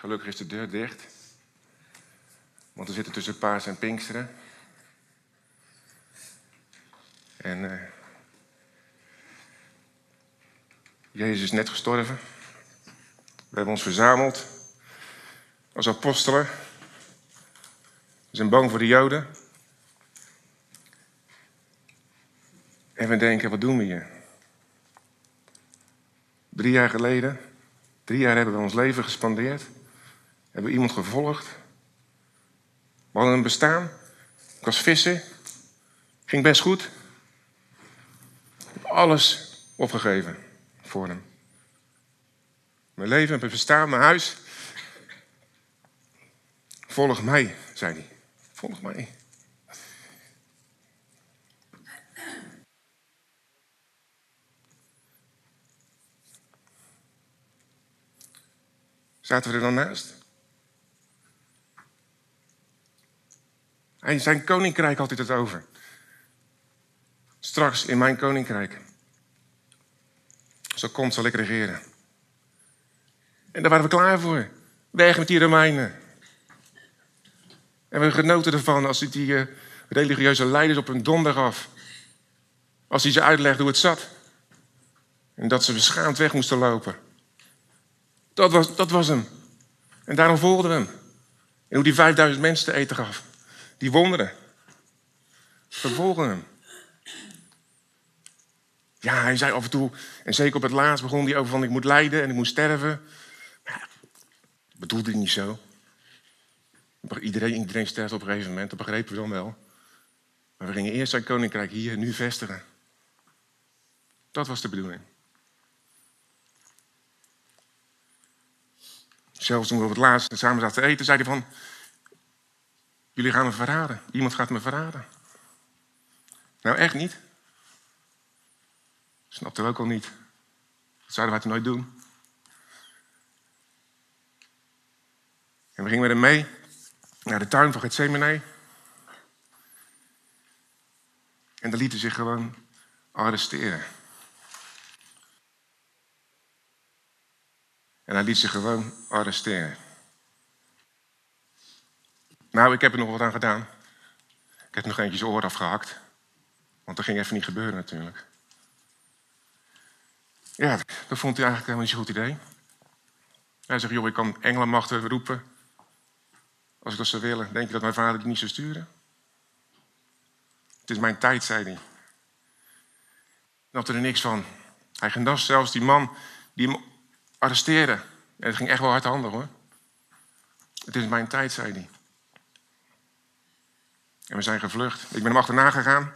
Gelukkig is de deur dicht. Want we zitten tussen paas en pinksteren. En eh, Jezus is net gestorven. We hebben ons verzameld als apostelen. We zijn bang voor de Joden. En we denken, wat doen we hier? Drie jaar geleden, drie jaar hebben we ons leven gespandeerd. Hebben we iemand gevolgd. We hadden een bestaan. Ik was visser. Ging best goed. Alles opgegeven voor hem. Mijn leven, mijn bestaan, mijn huis. Volg mij, zei hij. Volg mij. Zaten we er dan naast? Hij, zijn koninkrijk had hij het over. Straks in mijn koninkrijk. Zo komt, zal ik regeren. En daar waren we klaar voor. Weg met die Romeinen. En we genoten ervan als hij die uh, religieuze leiders op hun donder gaf. Als hij ze uitlegde hoe het zat. En dat ze beschaamd weg moesten lopen. Dat was, dat was hem. En daarom volgden we hem. En hoe die 5000 mensen te eten gaf. Die wonderen. We volgden hem. Ja, hij zei af en toe, en zeker op het laatst begon hij over van ik moet lijden en ik moet sterven. Maar bedoelde hij niet zo. Iedereen, iedereen sterft op een gegeven moment, dat begrepen we dan wel. Maar we gingen eerst zijn koninkrijk hier nu vestigen. Dat was de bedoeling. Zelfs toen we op het laatst samen zaten te eten, zei hij van... Jullie gaan me verraden. Iemand gaat me verraden. Nou, echt niet. Snapte ook al niet. Dat zouden wij toen nooit doen. En we gingen met hem mee naar de tuin van Gethsemane. En daar lieten zich gewoon arresteren. En hij liet zich gewoon arresteren. Nou, ik heb er nog wat aan gedaan. Ik heb nog eentje zijn oor afgehakt. Want dat ging even niet gebeuren natuurlijk. Ja, dat vond hij eigenlijk helemaal niet zo'n goed idee. Hij zegt, joh, ik kan engelenmachten roepen. Als ik dat zou willen, denk je dat mijn vader die niet zou sturen? Het is mijn tijd, zei hij. Snapte er niks van. Hij genas zelfs die man die hem arresteerde. En het ging echt wel hardhandig hoor. Het is mijn tijd, zei hij. En we zijn gevlucht. Ik ben hem achterna gegaan.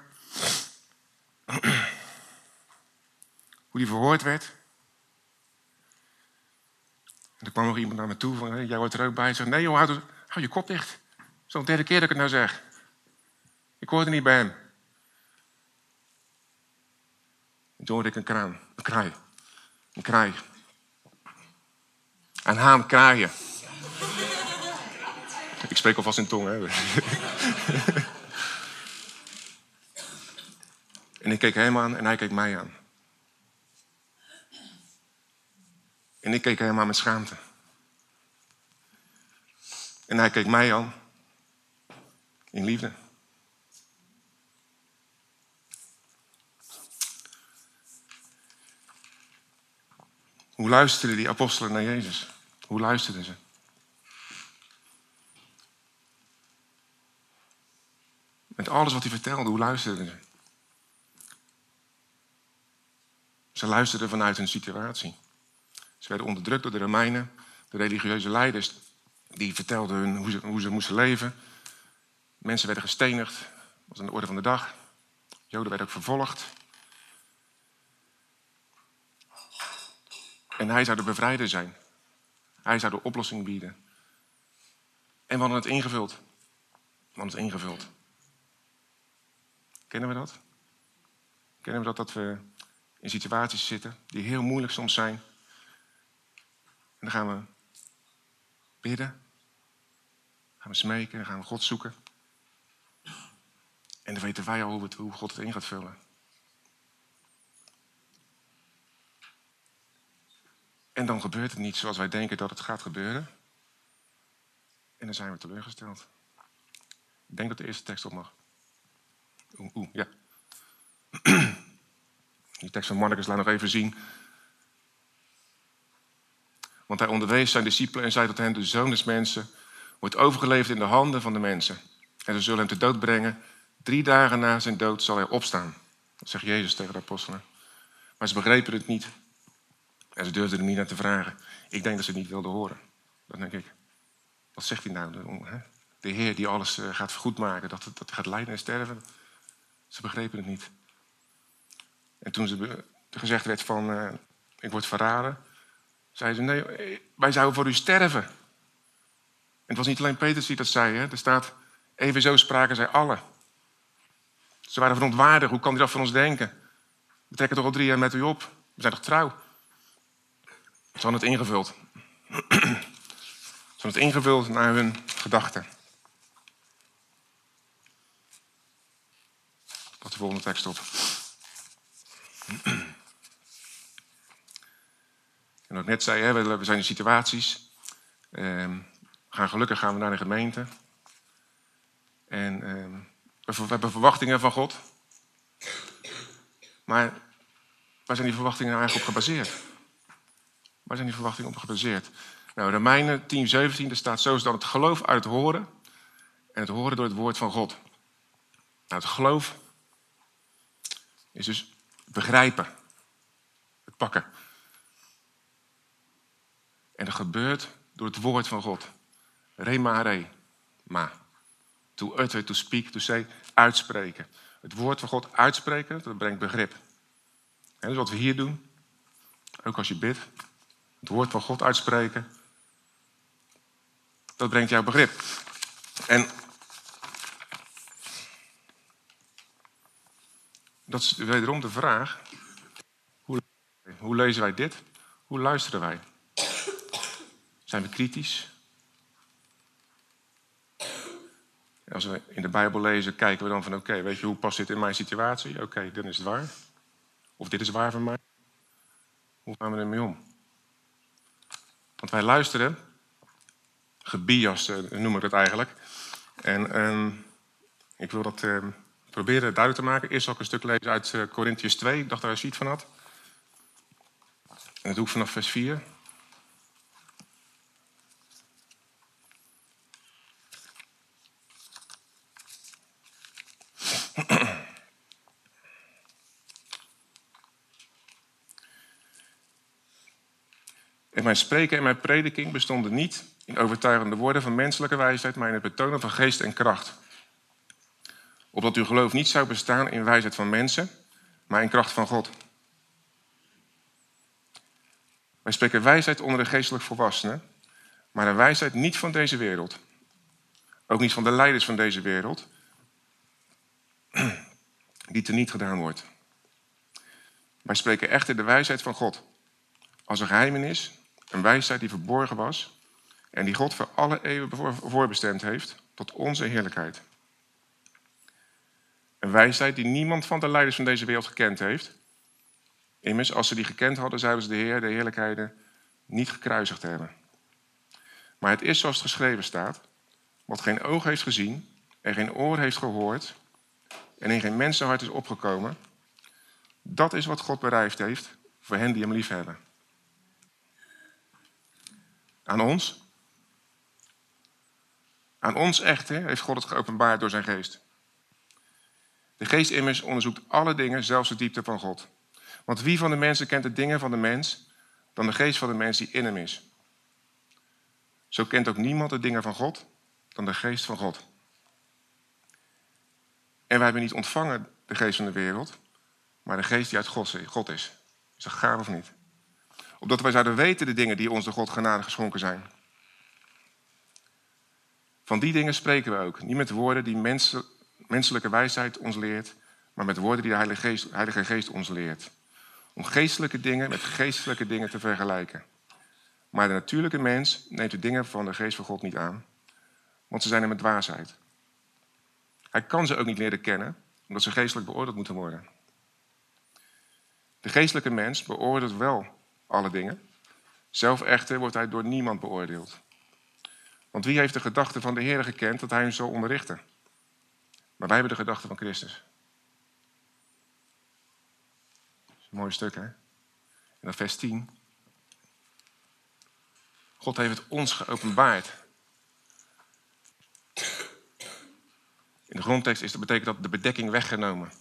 Hoe die verhoord werd. En er kwam nog iemand naar me toe van, jij hoort er ook bij. Ik zei, nee joh, hou, hou je kop dicht. Zo'n derde keer dat ik het nou zeg. Ik hoorde niet bij hem. En toen hoorde ik een kraan, een kraai. Een kraai. Een haan kraaien. Ik spreek alvast in tong, hè. en ik keek hem aan en hij keek mij aan. En ik keek hem aan met schaamte. En hij keek mij aan in liefde. Hoe luisterden die apostelen naar Jezus? Hoe luisterden ze? Met alles wat hij vertelde, hoe luisterden ze? Ze luisterden vanuit hun situatie. Ze werden onderdrukt door de Romeinen, de religieuze leiders, die vertelden hun hoe ze, hoe ze moesten leven. Mensen werden gestenigd, dat was aan de orde van de dag. Joden werden ook vervolgd. En hij zou de bevrijder zijn. Hij zou de oplossing bieden. En we hadden het ingevuld. We hadden het ingevuld. Kennen we dat? Kennen we dat dat we in situaties zitten die heel moeilijk soms zijn? En dan gaan we bidden. Gaan we smeken, dan gaan we God zoeken. En dan weten wij al hoe, God het in gaat vullen. En dan gebeurt het niet zoals wij denken dat het gaat gebeuren. En dan zijn we teleurgesteld. Ik denk dat de eerste tekst op mag. Oeh, ja. Die tekst van Marcus laat nog even zien. Want hij onderwees zijn discipelen en zei tot hen: De zoon des mensen wordt overgeleverd in de handen van de mensen. En ze zullen hem te dood brengen. Drie dagen na zijn dood zal hij opstaan. Dat zegt Jezus tegen de apostelen. Maar ze begrepen het niet. En ze durfden er niet naar te vragen. Ik denk dat ze het niet wilden horen. Dat denk ik. Wat zegt hij nou? De Heer die alles eh, gaat goedmaken, dat, gaat lijden en sterven. Ze begrepen het niet. En toen ze gezegd werd van, uh, ik word verraden, zeiden ze, nee, wij zouden voor u sterven. En het was niet alleen Petrus die dat zei, hè? er staat, even zo spraken zij allen. Ze waren verontwaardigd, hoe kan hij dat van ons denken? We trekken toch al drie jaar met u op, we zijn toch trouw? Ze hadden het ingevuld. Ze hadden het ingevuld naar hun gedachten. Wat de volgende tekst op. En wat net zei, hè, we zijn in situaties. Ehm, gaan, gelukkig gaan we naar de gemeente. En ehm, we hebben verwachtingen van God. Maar waar zijn die verwachtingen eigenlijk op gebaseerd? Waar zijn die verwachtingen op gebaseerd? Nou, Romeinen 10, 17, er staat zo is dan het geloof uit het horen. En het horen door het woord van God. Nou, het geloof is dus begrijpen. Het pakken. En dat gebeurt door het woord van God. Remare. Ma. To utter, to speak, to say. Uitspreken. Het woord van God uitspreken, dat brengt begrip. En dus wat we hier doen, ook als je bidt, het woord van God uitspreken, dat brengt jouw begrip. En dat is wederom de vraag, hoe, hoe lezen wij dit? Hoe luisteren wij? Zijn we kritisch? Als we in de Bijbel lezen, kijken we dan van oké, weet je, hoe past dit in mijn situatie? Oké, dan is het waar. Of dit is waar voor mij. Hoe gaan we ermee om? Want wij luisteren, gebias uh, noemen we het eigenlijk. En ehm, ik wil dat ehm, proberen duidelijk te maken. Eerst zal ik een stuk lezen uit uh, Corinthians 2. Ik dacht dat hij sheet van had. En dat doe ik vanaf vers 4. En mijn spreken en mijn prediking bestonden niet in overtuigende woorden van menselijke wijsheid, maar in het betonen van geest en kracht. Opdat uw geloof niet zou bestaan in wijsheid van mensen, maar in kracht van God. Wij spreken wijsheid onder de geestelijk volwassenen, maar een wijsheid niet van deze wereld. Ook niet van de leiders van deze wereld, die teniet gedaan wordt. Wij spreken echter de wijsheid van God, als een geheimenis een wijsheid die verborgen was en die God voor alle eeuwen voorbestemd heeft tot onze heerlijkheid. Een wijsheid die niemand van de leiders van deze wereld gekend heeft. Immers, als ze die gekend hadden, zouden ze de Heer, de heerlijkheden, niet gekruisigd hebben. Maar het is zoals het geschreven staat: wat geen oog heeft gezien en geen oor heeft gehoord en in geen mensenhart is opgekomen, dat is wat God bereikt heeft voor hen die hem liefhebben. Aan ons? Aan ons echt heeft God het geopenbaard door zijn geest. De geest immers onderzoekt alle dingen, zelfs de diepte van God. Want wie van de mensen kent de dingen van de mens dan de geest van de mens die in hem is? Zo kent ook niemand de dingen van God dan de geest van God. En wij hebben niet ontvangen de geest van de wereld, maar de geest die uit God is. Is dat gaaf of niet? Opdat wij zouden weten de dingen die ons door God genade geschonken zijn. Van die dingen spreken we ook. Niet met woorden die menselijke wijsheid ons leert, maar met woorden die de Heilige Geest, Heilige Geest ons leert. Om geestelijke dingen met geestelijke dingen te vergelijken. Maar de natuurlijke mens neemt de dingen van de geest van God niet aan, want ze zijn hem met dwaasheid. Hij kan ze ook niet leren kennen, omdat ze geestelijk beoordeeld moeten worden. De geestelijke mens beoordeelt wel alle dingen. Zelf echter wordt hij door niemand beoordeeld. Want wie heeft de gedachte van de Heer gekend dat hij hem zou onderrichten? Maar wij hebben de gedachte van Christus. Dat is een mooi stuk, hè? En dan vers 10. God heeft het ons geopenbaard. In de grondtekst is dat betekent dat de bedekking weggenomen.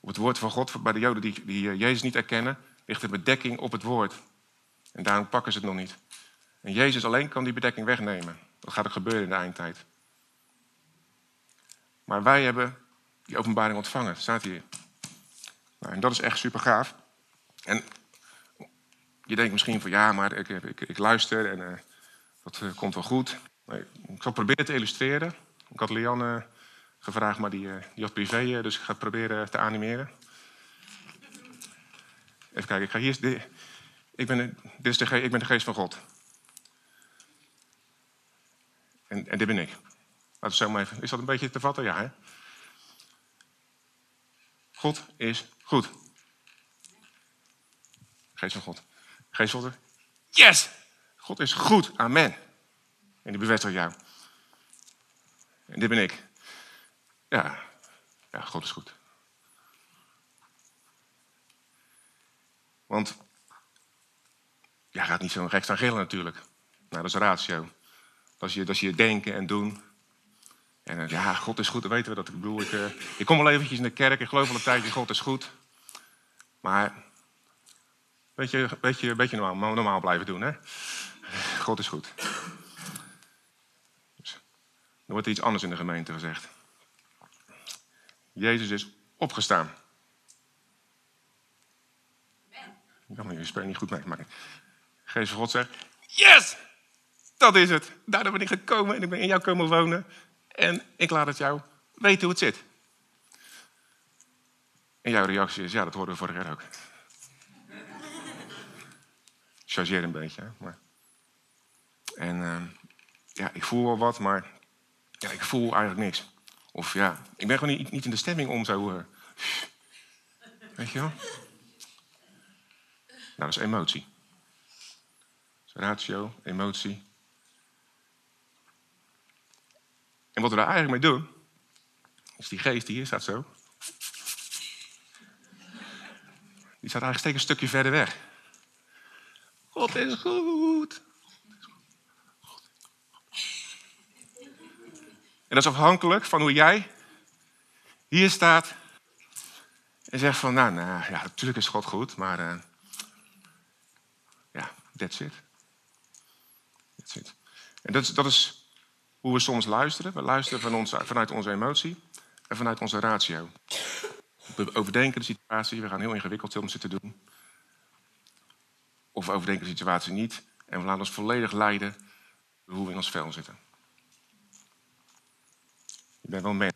Op het woord van God, bij de Joden die, die eh, Jezus niet erkennen, ligt de bedekking op het woord. En daarom pakken ze het nog niet. En Jezus alleen kan die bedekking wegnemen. Dat gaat er gebeuren in de eindtijd. Maar wij hebben die openbaring ontvangen, staat hier. Nou, en dat is echt super gaaf. En je denkt misschien van ja, maar ik, ik, ik luister en uh, dat uh, komt wel goed. Ik zal proberen te illustreren. Ik had Lianne gevraagd, maar die, die had privé, dus ik ga het proberen te animeren. Even kijken, ik ga hier. De, ik, ben, dit is de, ik ben de geest van God. En, en dit ben ik. Laten we zo maar even. Is dat een beetje te vatten? Ja, hè? God is goed. Geest van God. Geest van God. Yes! God is goed. Amen. En die bevestigt jou. En dit ben ik. Ja. Ja, God is goed. Want ja, gaat niet zo recht staan gillen natuurlijk. Nou, dat is ratio. Dat je, dat je denken en doen. En uh, ja, God is goed, dan weten we dat. Ik bedoel, ik, uh, ik kom wel eventjes in de kerk, ik geloof al een tijdje, God is goed. Maar, weet je, weet je, beetje normaal, normaal blijven doen, hè. God is goed. Dus, er wordt iets anders in de gemeente gezegd. Jezus is opgestaan. Ja, maar je spreekt niet goed mee. Maar Geest van God zegt, yes! Dat is het. Daardoor ben ik gekomen en ik ben in jou komen wonen. En ik laat het jou weten hoe het zit. En jouw reactie is, ja, dat hoorden we vorig jaar ook. Chargeer een beetje? Maar... En uh, ja, ik voel wel wat, maar ja, ik voel eigenlijk niks. Of ja, ik ben gewoon niet, niet in de stemming om zo... Uh... Weet je wel? Nou, dat is emotie. Ratio, emotie. En wat we daar eigenlijk mee doen, is die geest die hier staat zo. Die staat eigenlijk steeds een stukje verder weg. God is goed. En dat is afhankelijk van hoe jij hier staat en zegt van, nou, nou ja, natuurlijk is God goed, maar uh, ja, that's it. That's it. En dat is, dat is hoe we soms luisteren. We luisteren van ons, vanuit onze emotie en vanuit onze ratio. We overdenken de situatie, we gaan heel ingewikkeld om ze te doen. Of we overdenken de situatie niet en we laten ons volledig leiden door hoe we in ons vel zitten. Je bent wel mens.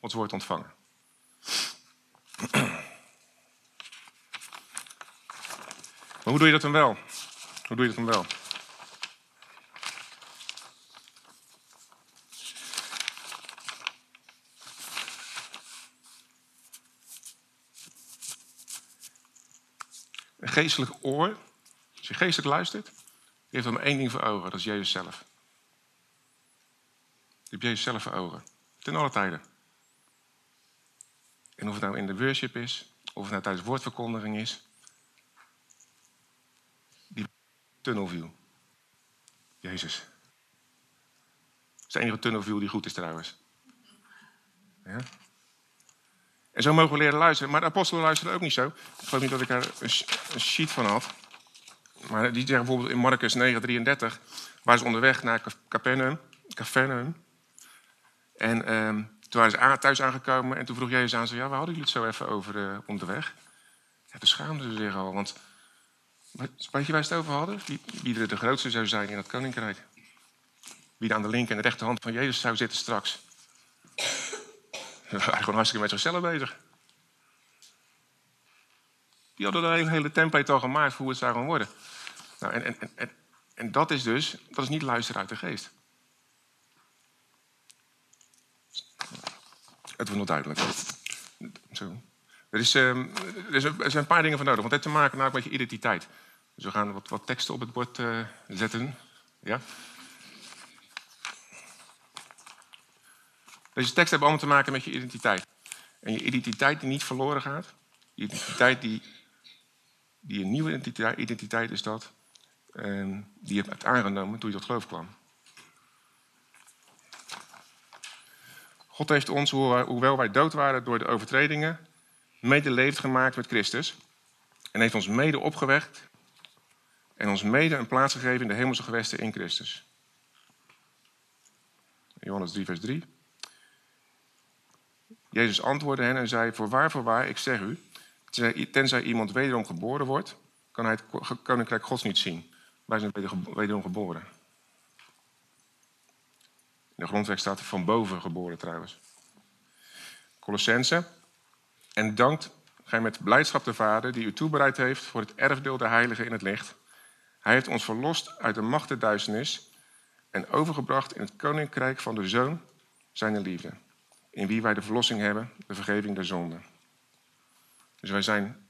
Ons woord ontvangen. Maar hoe doe je dat dan wel? Hoe doe je dat dan wel? Een geestelijk oor, als je geestelijk luistert, heeft dan maar één ding voor ogen, dat is Jezus zelf. Je hebt Jezus zelf voor ogen. Ten alle tijden. En of het nou in de worship is, of het nou tijdens woordverkondiging is, tunnelview. Jezus. Dat is de enige tunnelview die goed is trouwens. Ja? En zo mogen we leren luisteren. Maar de apostelen luisteren ook niet zo. Ik geloof niet dat ik daar een sheet van had. Maar die zeggen bijvoorbeeld in Marcus 9:33, waren ze onderweg naar Capernaum. En um, toen waren ze thuis aangekomen en toen vroeg Jezus aan ze, ja, waar hadden jullie het zo even over uh, onderweg? Ja, toen schaamden ze zich al, want Weet je waar het over hadden? Wie, wie de grootste zou zijn in het koninkrijk. Wie aan de linker en de rechterhand van Jezus zou zitten straks. Hij was gewoon hartstikke met zichzelf bezig. Die hadden de hele, hele template al gemaakt voor hoe het zou gaan worden. Nou, en, en, en, en dat is dus, dat is niet luisteren uit de geest. Het wordt nog duidelijk. Zo. Er, ehm, er, is, er zijn een paar dingen voor nodig, want het heeft te maken met je identiteit. Dus we gaan wat, wat teksten op het bord uh, zetten. Ja? Deze teksten hebben allemaal te maken met je identiteit. En je identiteit die niet verloren gaat. Je identiteit die, die een nieuwe identiteit, is dat. Ehm, die je hebt aangenomen toen je tot geloof kwam. God heeft ons, hoewel wij dood waren door de overtredingen, medeleefd gemaakt met Christus. En heeft ons mede opgewekt en ons mede een plaats gegeven in de hemelse gewesten in Christus. Johannes 3, vers 3. Jezus antwoordde hen en zei: Voorwaar, voorwaar, ik zeg u, tenzij iemand wederom geboren wordt, kan hij het koninkrijk Gods niet zien. Wij zijn wederom geboren. De grondweg staat van boven geboren trouwens. Colossense. En dankt gij met blijdschap de Vader die u toebereid heeft voor het erfdeel der heiligen in het licht. Hij heeft ons verlost uit de macht der duisternis en overgebracht in het koninkrijk van de Zoon, zijn liefde. In wie wij de verlossing hebben, de vergeving der zonden. Dus wij zijn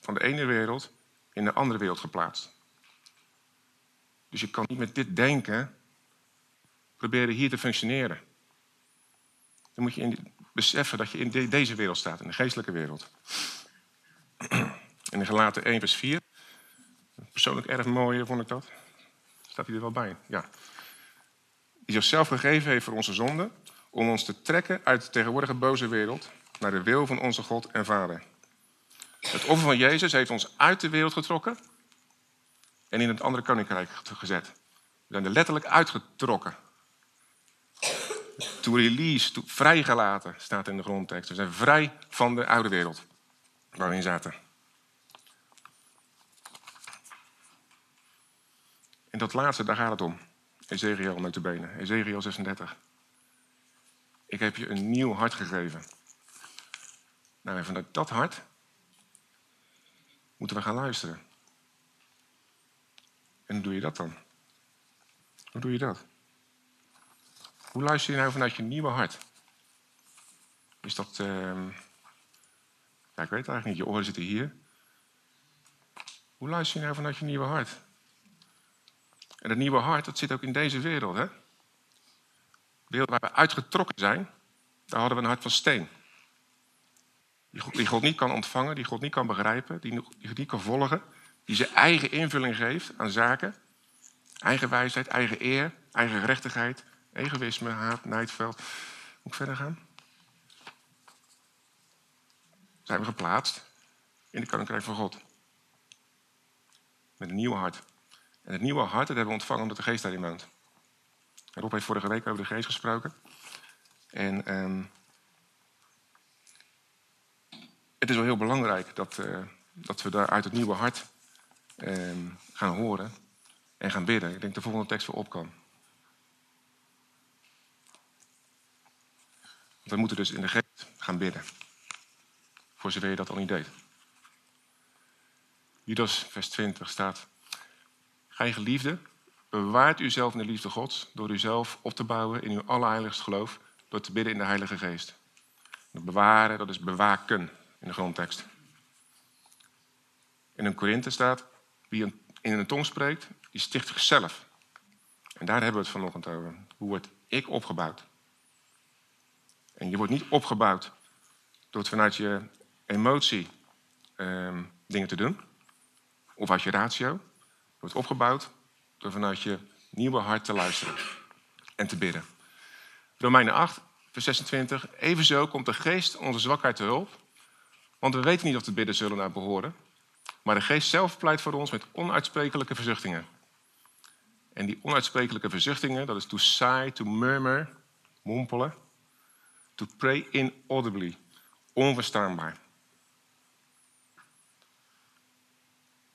van de ene wereld in de andere wereld geplaatst. Dus je kan niet met dit denken proberen hier te functioneren. Dan moet je in, beseffen dat je in deze wereld staat, in de geestelijke wereld. In de gelaten 1 vers 4. Persoonlijk erg mooi vond ik dat. Staat hij er wel bij? Ja. Die zichzelf gegeven heeft voor onze zonde, om ons te trekken uit de tegenwoordige boze wereld naar de wil van onze God en Vader. Het offer van Jezus heeft ons uit de wereld getrokken en in het andere koninkrijk gezet. We zijn er letterlijk uitgetrokken. To release, vrijgelaten, staat in de grondtekst. We zijn vrij van de oude wereld waar we in zaten. En dat laatste, daar gaat het om. Ezekiel benen. Ezekiel 36. Ik heb je een nieuw hart gegeven. Nou, en vanuit dat hart moeten we gaan luisteren. En hoe doe je dat dan? Hoe doe je dat? Hoe luister je nou vanuit je nieuwe hart? Is dat. Uh... Ja, ik weet het eigenlijk niet. Je oren zitten hier. Hoe luister je nou vanuit je nieuwe hart? En dat nieuwe hart, dat zit ook in deze wereld, hè? De wereld waar we uitgetrokken zijn, daar hadden we een hart van steen. Die God, niet kan ontvangen, die God niet kan begrijpen, die God niet kan volgen, die zijn eigen invulling geeft aan zaken. Eigen wijsheid, eigen eer, eigen gerechtigheid, egoïsme, haat, nijdveld. Moet ik verder gaan? Zijn we geplaatst in de koninkrijk van God. Met een nieuw hart. En het nieuwe hart dat hebben we ontvangen omdat de geest daarin woont. Rob heeft vorige week over de geest gesproken. En um, het is wel heel belangrijk dat, uh, dat we daar uit het nieuwe hart um, gaan horen en gaan bidden. Ik denk de volgende tekst wel op kan. We moeten dus in de geest gaan bidden. Voor zover je dat al niet deed. Judas vers 20 staat... Gij geliefde, bewaart uzelf in de liefde Gods... door uzelf op te bouwen in uw allerheiligst geloof... door te bidden in de Heilige Geest. Dat bewaren, dat is bewaken in de grondtekst. In een Korinthe staat... Wie in een tong spreekt, die sticht zichzelf. En daar hebben we het vanochtend over. Hoe word ik opgebouwd? En je wordt niet opgebouwd door het vanuit je emotie ehm, dingen te doen. Of uit je ratio. Je wordt opgebouwd door vanuit je nieuwe hart te luisteren. En te bidden. Romeinen 8, vers 26. Evenzo komt de geest onze zwakheid te hulp. Want we weten niet of de bidden zullen naar behoren. Maar de geest zelf pleit voor ons met onuitsprekelijke verzuchtingen. En die onuitsprekelijke verzuchtingen, dat is to sigh, to murmur, mompelen. To pray inaudibly, onverstaanbaar.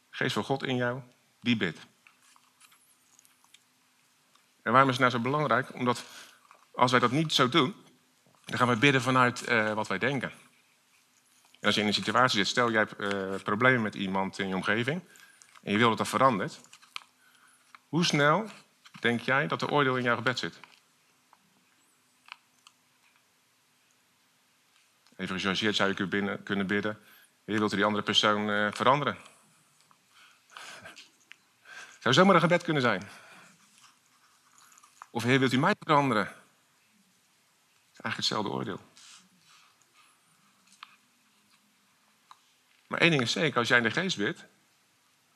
Geest van God in jou, die bidt. En waarom is het nou zo belangrijk? Omdat als wij dat niet zo doen, dan gaan we bidden vanuit uh, wat wij denken. En als je in een situatie zit, stel jij hebt uh, problemen met iemand in je omgeving en je wil dat dat verandert. Hoe snel denk jij dat de oordeel in jouw gebed zit? Even gechargeerd zou je binnen- kunnen bidden. Heer, wilt u die andere persoon eh, veranderen? Zou zomaar een gebed kunnen zijn. Of Heer, wilt u mij veranderen? Eigenlijk hetzelfde oordeel. Maar één ding is zeker, als jij in de geest bidt,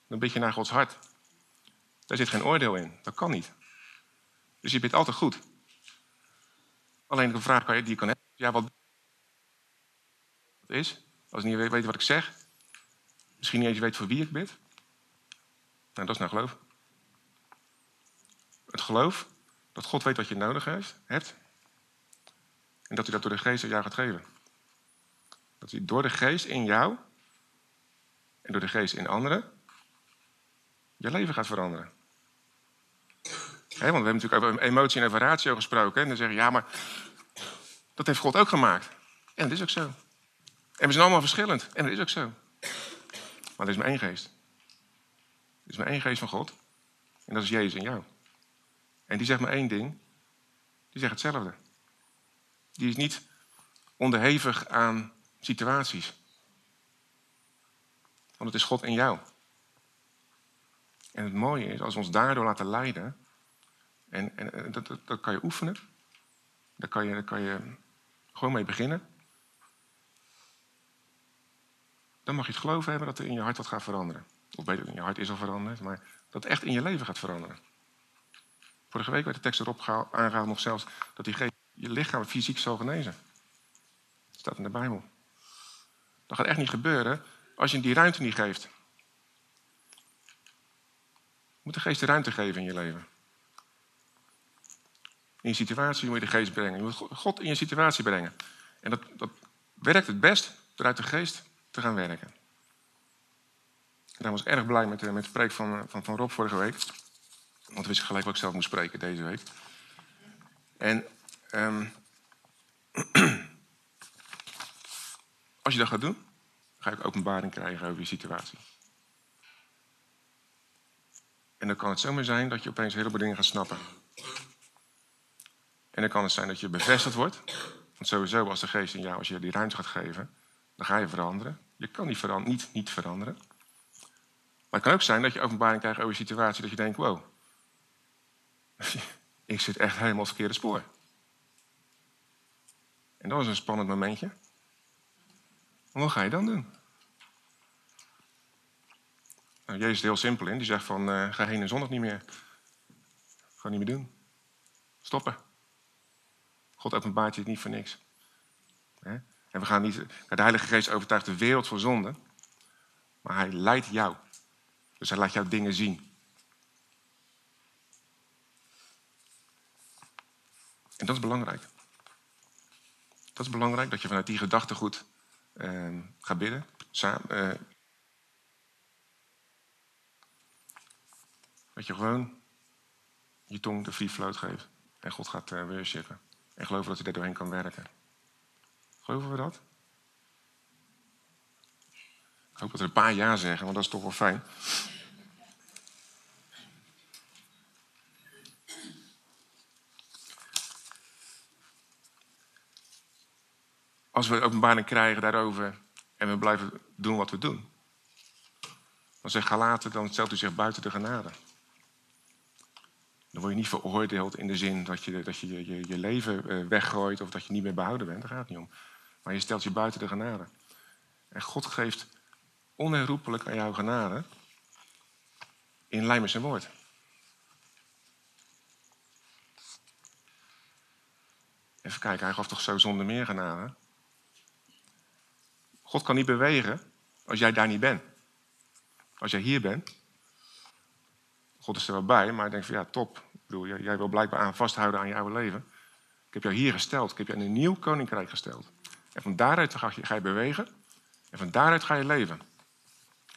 dan bid je naar Gods hart. Daar zit geen oordeel in. Dat kan niet. Dus je bidt altijd goed. Alleen de vraag die je kan hebben, ja, wat is, als niet weet, wat ik zeg, misschien niet eens weet voor wie ik bid. Nou, dat is nou geloof. Het geloof dat God weet wat je nodig heeft, hebt. En dat hij dat door de geest aan jou gaat geven. Dat hij door de geest in jou en door de geest in anderen je leven gaat veranderen. Want we hebben natuurlijk over emotie en over ratio gesproken. En dan zeggen ja, maar dat heeft God ook gemaakt. En dat is ook zo. En we zijn allemaal verschillend. En dat is ook zo. Maar er is maar één geest. Er is maar één geest van God. En dat is Jezus in jou. En die zegt maar één ding. Die zegt hetzelfde. Die is niet onderhevig aan situaties. Want het is God in jou. En het mooie is, als we ons daardoor laten leiden, en, en, dat, dat, kan je oefenen, kan je, daar kan je gewoon mee beginnen. Dan mag je het geloven hebben dat er in je hart wat gaat veranderen. Of beter, in je hart is al veranderd, maar dat het echt in je leven gaat veranderen. Vorige week werd de tekst erop gehaald- aangehaald nog zelfs dat die geest je lichaam fysiek zal genezen. Dat staat in de Bijbel. Dat gaat echt niet gebeuren als je die ruimte niet geeft. Je moet de geest de ruimte geven in je leven. In je situatie moet je de geest brengen. Je moet God in je situatie brengen. En dat, dat werkt het best door uit de geest te gaan werken. En daar was ik erg blij met, de- met de preek van, van, van Rob vorige week. Want wist ik gelijk wat ik zelf moest spreken deze week. En ehm, als je dat gaat doen, ga ik openbaring krijgen over je situatie. En dan kan het zomaar zijn dat je opeens een heleboel dingen gaat snappen. En dan kan het zijn dat je bevestigd wordt. Want sowieso, als de geest in jou, als je die ruimte gaat geven, dan ga je veranderen. Je kan niet, veran- niet, niet veranderen. Maar het kan ook zijn dat je openbaring krijgt over je situatie, dat je denkt, wow, ik zit echt helemaal op het verkeerde spoor. En dat is een spannend momentje. Wat ga je dan doen? Nou, Jezus is heel simpel in. Die zegt van, eh, ga heen en zondag niet meer. Ga niet meer doen. Stoppen. God openbaart je het niet voor niks. En we gaan niet... De Heilige Geest overtuigt de wereld voor zonde. Maar hij leidt jou. Dus hij laat jou dingen zien. En dat is belangrijk. Dat is belangrijk, dat je vanuit die gedachtegoed eh, gaat bidden. Samen, eh, dat je gewoon je tong de free float geeft. En God gaat eh worshipen. En geloven dat hij daar doorheen kan werken. Geloven we dat? Ik hoop dat er een paar ja zeggen, want dat is toch wel fijn. Als we openbaring krijgen daarover en we blijven doen wat we doen, dan zegt Galaten, dan stelt u zich buiten de genade. Dan word je niet veroordeeld in de zin dat je dat je, je, je leven eh, weggooit of dat je niet meer behouden bent. Daar gaat het niet om. Maar je stelt je buiten de genade. En God geeft onherroepelijk aan jou genade in lijn met zijn woord. Even kijken, hij gaf toch zo zonder meer genade? God kan niet bewegen als jij daar niet bent. Als jij hier bent, God is er wel bij, maar ik denk van ja, top. Ik bedoel, jij, wil blijkbaar aan vasthouden aan je oude leven. Ik heb jou hier gesteld. Ik heb je in een nieuw koninkrijk gesteld. En van daaruit ga je, ga je bewegen. En van daaruit ga je leven.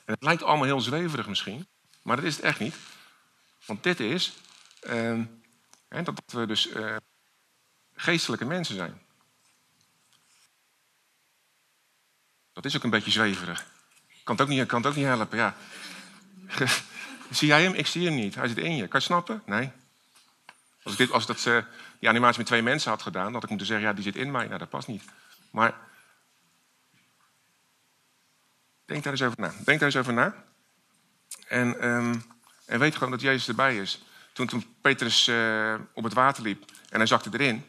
En het lijkt allemaal heel zweverig misschien. Maar dat is het echt niet. Want dit is eh, hè, dat we dus eh, geestelijke mensen zijn. Dat is ook een beetje zweverig. Kan het ook niet, kan het ook niet helpen, ja. zie jij hem? Ik zie hem niet. Hij zit in je. Kan je snappen? Nee. Als ik, dit, als ik dat, eh, die animatie met twee mensen had gedaan, had ik moeten zeggen, ja, die zit in mij. Nou, dat past niet. Maar Denk daar eens over na. Denk daar eens over na. En, ehm, en weet gewoon dat Jezus erbij is. Toen, toen Petrus uh, op het water liep en hij zakte erin,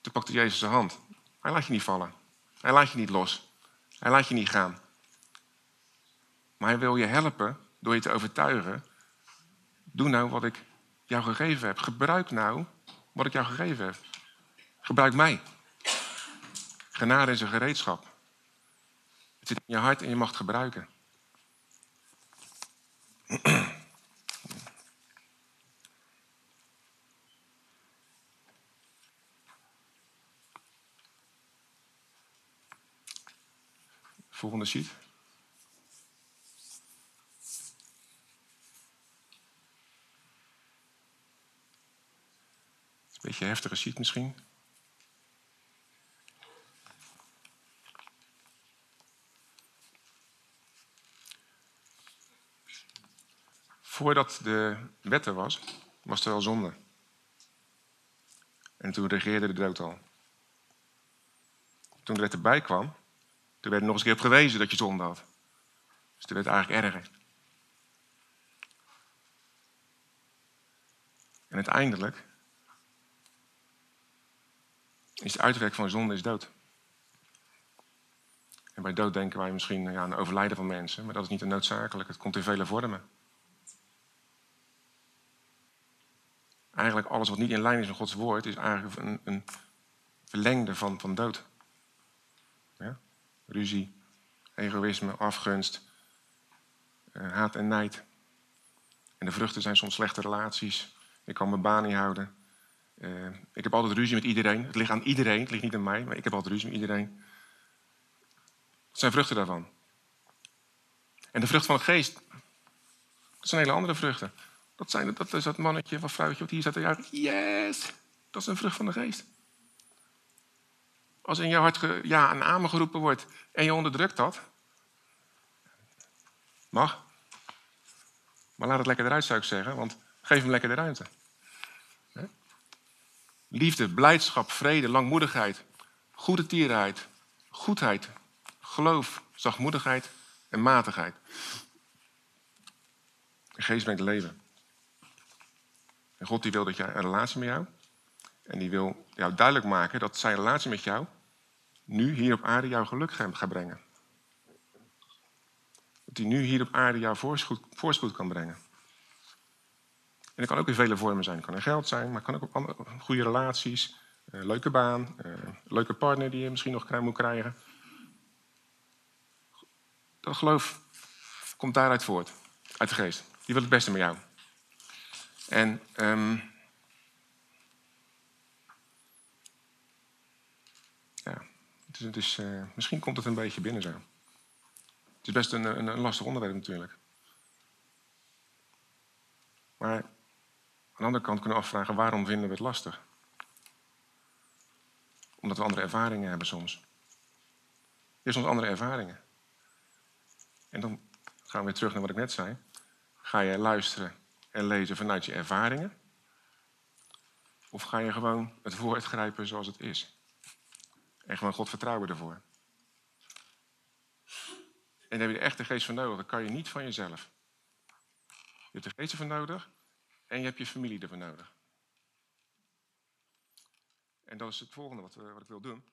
toen pakte Jezus zijn hand. Hij laat je niet vallen. Hij laat je niet los. Hij laat je niet gaan. Maar hij wil je helpen door je te overtuigen. Doe nou wat ik jou gegeven heb. Gebruik nou wat ik jou gegeven heb. Gebruik mij. Genade is een gereedschap. Het zit in je hart en je mag het gebruiken. Volgende sheet. Een beetje heftige sheet misschien. Voordat de wet er was, was er al zonde. En toen regeerde de dood al. Toen de wet erbij kwam, toen werd er nog eens een keer op gewezen dat je zonde had. Dus toen werd het eigenlijk erger. En uiteindelijk is het uitwerk van zonde is dood. En bij dood denken wij misschien aan overlijden van mensen, maar dat is niet noodzakelijk. Het komt in vele vormen. Eigenlijk alles wat niet in lijn is met Gods woord, is eigenlijk een, een verlengde van, van dood. Ja? Ruzie, egoïsme, afgunst, uh, haat en nijd. En de vruchten zijn soms slechte relaties. Ik kan mijn baan niet houden. Uh, ik heb altijd ruzie met iedereen. Het ligt aan iedereen, het ligt niet aan mij, maar ik heb altijd ruzie met iedereen. Wat zijn vruchten daarvan? En de vrucht van de geest, dat zijn hele andere vruchten. Dat, zijn, dat is dat mannetje of vrouwtje wat hier staat te. Yes! Dat is een vrucht van de geest. Als in jouw hart ja en amen geroepen wordt en je onderdrukt dat, mag. Maar laat het lekker eruit, zou ik zeggen, want geef hem lekker de ruimte. Liefde, blijdschap, vrede, langmoedigheid, goede tierenheid, goedheid, geloof, zachtmoedigheid en matigheid. De geest brengt leven. En God die wil dat jij een relatie met jou. En die wil jou duidelijk maken dat zijn relatie met jou nu hier op aarde jouw geluk gaat brengen. Dat hij nu hier op aarde jouw voorspoed, voorspoed kan brengen. En dat kan ook in vele vormen zijn. Kan in geld zijn, maar het kan ook op andere, goede relaties, een leuke baan, een leuke partner die je misschien nog moet krijgen. Dat geloof komt daaruit voort, uit de geest. Die wil het beste met jou. En um, ja, is, is, uh, misschien komt het een beetje binnen zo. Het is best een, een, lastig onderwerp natuurlijk. Maar aan de andere kant kunnen we afvragen waarom vinden we het lastig? Omdat we andere ervaringen hebben soms. Je hebt soms andere ervaringen. En dan gaan we weer terug naar wat ik net zei. Ga je luisteren en lezen vanuit je ervaringen? Of ga je gewoon het woord grijpen zoals het is? En gewoon God vertrouwen ervoor. En daar heb je de geest van nodig. Dat kan je niet van jezelf. Je hebt de geest ervoor nodig en je hebt je familie ervoor nodig. En dat is het volgende wat, wat ik wil doen.